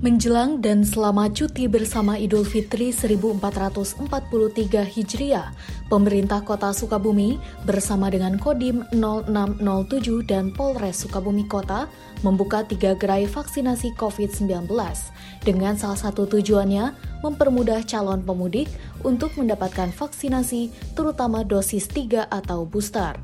Menjelang dan selama cuti bersama Idul Fitri 1443 Hijriah, pemerintah kota Sukabumi bersama dengan Kodim 0607 dan Polres Sukabumi Kota membuka tiga gerai vaksinasi COVID-19 dengan salah satu tujuannya mempermudah calon pemudik untuk mendapatkan vaksinasi terutama dosis 3 atau booster.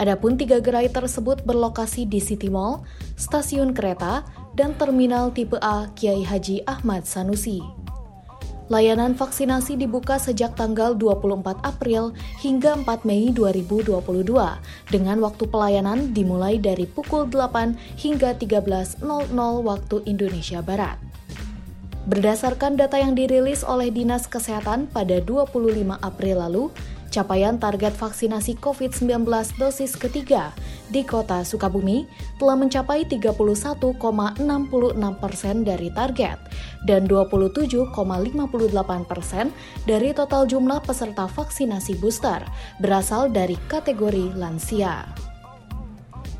Adapun tiga gerai tersebut berlokasi di City Mall, stasiun kereta, dan Terminal Tipe A Kiai Haji Ahmad Sanusi. Layanan vaksinasi dibuka sejak tanggal 24 April hingga 4 Mei 2022 dengan waktu pelayanan dimulai dari pukul 8 hingga 13.00 waktu Indonesia Barat. Berdasarkan data yang dirilis oleh Dinas Kesehatan pada 25 April lalu, capaian target vaksinasi COVID-19 dosis ketiga di kota Sukabumi telah mencapai 31,66 persen dari target dan 27,58 persen dari total jumlah peserta vaksinasi booster berasal dari kategori lansia.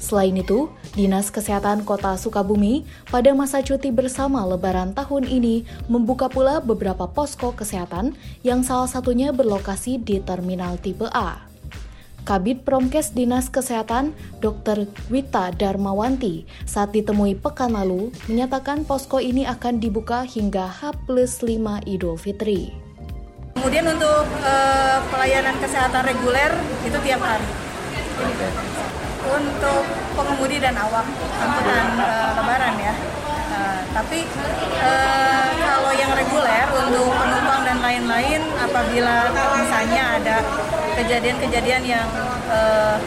Selain itu, Dinas Kesehatan Kota Sukabumi pada masa cuti bersama Lebaran tahun ini membuka pula beberapa posko kesehatan yang salah satunya berlokasi di Terminal Tipe A. Kabit Promkes Dinas Kesehatan Dr. Wita Darmawanti saat ditemui pekan lalu menyatakan posko ini akan dibuka hingga H plus 5 Idul Fitri. Kemudian untuk uh, pelayanan kesehatan reguler itu tiap hari untuk pengemudi dan awak angkutan uh, lebaran ya. Uh, tapi uh, kalau yang reguler untuk penumpang dan lain-lain apabila misalnya ada kejadian-kejadian yang uh,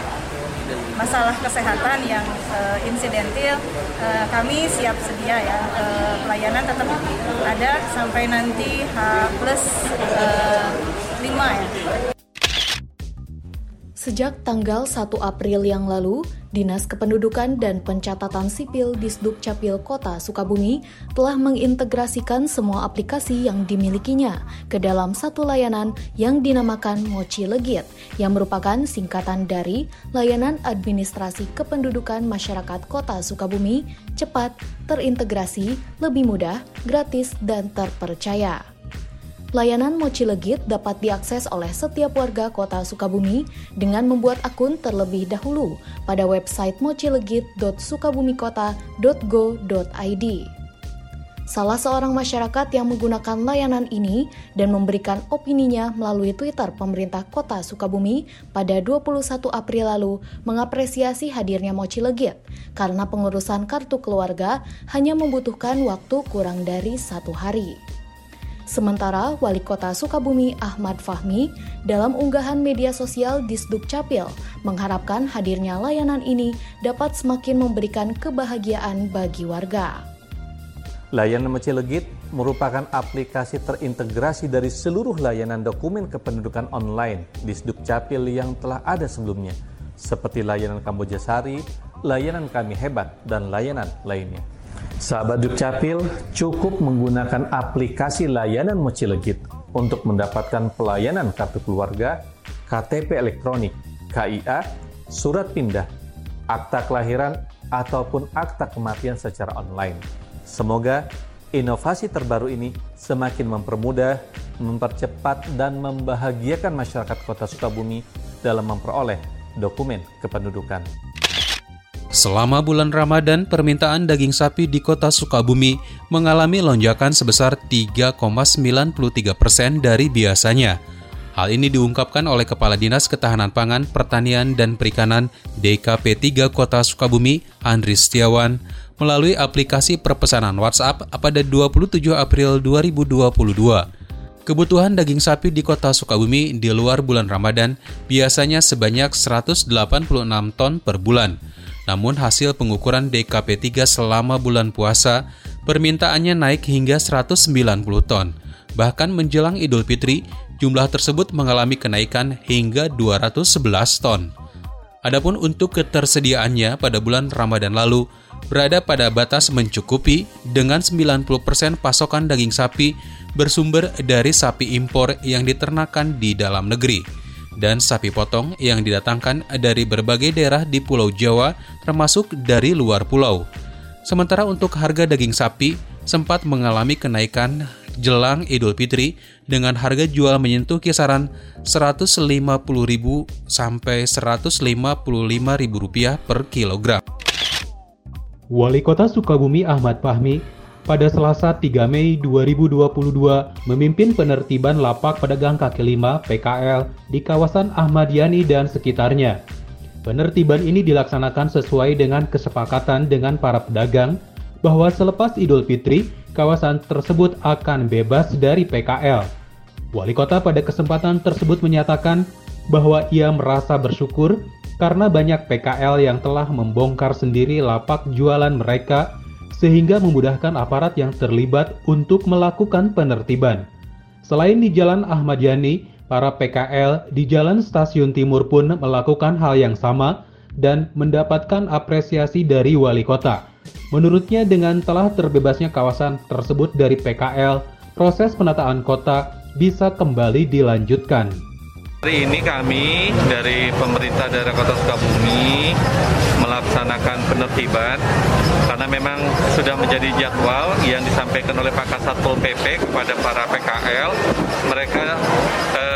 masalah kesehatan yang uh, insidentil uh, kami siap sedia ya uh, pelayanan tetap ada sampai nanti H plus uh, 5 ya Sejak tanggal 1 April yang lalu, Dinas Kependudukan dan Pencatatan Sipil Disduk Capil Kota Sukabumi telah mengintegrasikan semua aplikasi yang dimilikinya ke dalam satu layanan yang dinamakan Mochi Legit, yang merupakan singkatan dari Layanan Administrasi Kependudukan Masyarakat Kota Sukabumi, cepat, terintegrasi, lebih mudah, gratis, dan terpercaya. Layanan Mochi Legit dapat diakses oleh setiap warga kota Sukabumi dengan membuat akun terlebih dahulu pada website mochilegit.sukabumikota.go.id. Salah seorang masyarakat yang menggunakan layanan ini dan memberikan opininya melalui Twitter pemerintah kota Sukabumi pada 21 April lalu mengapresiasi hadirnya Mochi Legit karena pengurusan kartu keluarga hanya membutuhkan waktu kurang dari satu hari. Sementara Wali Kota Sukabumi Ahmad Fahmi dalam unggahan media sosial di Capil mengharapkan hadirnya layanan ini dapat semakin memberikan kebahagiaan bagi warga. Layanan Mecilegit merupakan aplikasi terintegrasi dari seluruh layanan dokumen kependudukan online di Capil yang telah ada sebelumnya, seperti layanan Kamboja Sari, layanan Kami Hebat, dan layanan lainnya. Sahabat Dukcapil cukup menggunakan aplikasi layanan Mocilegit untuk mendapatkan pelayanan kartu keluarga, KTP elektronik, KIA, surat pindah, akta kelahiran, ataupun akta kematian secara online. Semoga inovasi terbaru ini semakin mempermudah, mempercepat, dan membahagiakan masyarakat kota Sukabumi dalam memperoleh dokumen kependudukan. Selama bulan Ramadan, permintaan daging sapi di kota Sukabumi mengalami lonjakan sebesar 3,93 persen dari biasanya. Hal ini diungkapkan oleh Kepala Dinas Ketahanan Pangan, Pertanian, dan Perikanan DKP 3 Kota Sukabumi, Andri Setiawan, melalui aplikasi perpesanan WhatsApp pada 27 April 2022. Kebutuhan daging sapi di kota Sukabumi di luar bulan Ramadan biasanya sebanyak 186 ton per bulan. Namun hasil pengukuran DKP 3 selama bulan puasa, permintaannya naik hingga 190 ton. Bahkan menjelang Idul Fitri, jumlah tersebut mengalami kenaikan hingga 211 ton. Adapun untuk ketersediaannya pada bulan Ramadan lalu, berada pada batas mencukupi dengan 90% pasokan daging sapi bersumber dari sapi impor yang diternakan di dalam negeri dan sapi potong yang didatangkan dari berbagai daerah di Pulau Jawa termasuk dari luar pulau. Sementara untuk harga daging sapi sempat mengalami kenaikan jelang Idul Fitri dengan harga jual menyentuh kisaran Rp150.000 sampai Rp155.000 per kilogram. Wali Kota Sukabumi Ahmad Fahmi pada Selasa 3 Mei 2022 memimpin penertiban lapak pedagang kaki lima PKL di kawasan Ahmad Yani dan sekitarnya. Penertiban ini dilaksanakan sesuai dengan kesepakatan dengan para pedagang bahwa selepas Idul Fitri, kawasan tersebut akan bebas dari PKL. Wali kota pada kesempatan tersebut menyatakan bahwa ia merasa bersyukur karena banyak PKL yang telah membongkar sendiri lapak jualan mereka sehingga memudahkan aparat yang terlibat untuk melakukan penertiban. Selain di Jalan Ahmad Yani, para PKL di Jalan Stasiun Timur pun melakukan hal yang sama dan mendapatkan apresiasi dari wali kota. Menurutnya dengan telah terbebasnya kawasan tersebut dari PKL, proses penataan kota bisa kembali dilanjutkan. Hari ini kami dari pemerintah daerah Kota Sukabumi melaksanakan penertiban karena memang sudah menjadi jadwal yang disampaikan oleh Pak Kasatpol PP kepada para PKL. Mereka eh,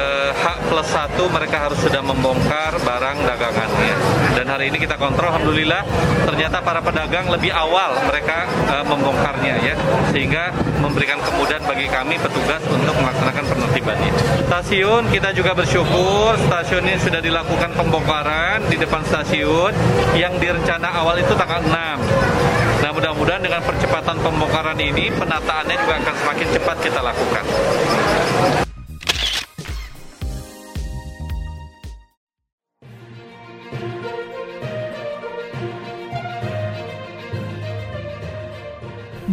plus satu mereka harus sudah membongkar barang dagangannya. Dan hari ini kita kontrol, alhamdulillah ternyata para pedagang lebih awal mereka eh, membongkarnya ya, sehingga memberikan kemudahan bagi kami petugas untuk melaksanakan penertibannya. Stasiun kita juga bersyukur stasiun ini sudah dilakukan pembongkaran di depan stasiun yang direncana awal itu tanggal 6. Nah mudah-mudahan dengan percepatan pembongkaran ini penataannya juga akan semakin cepat kita lakukan.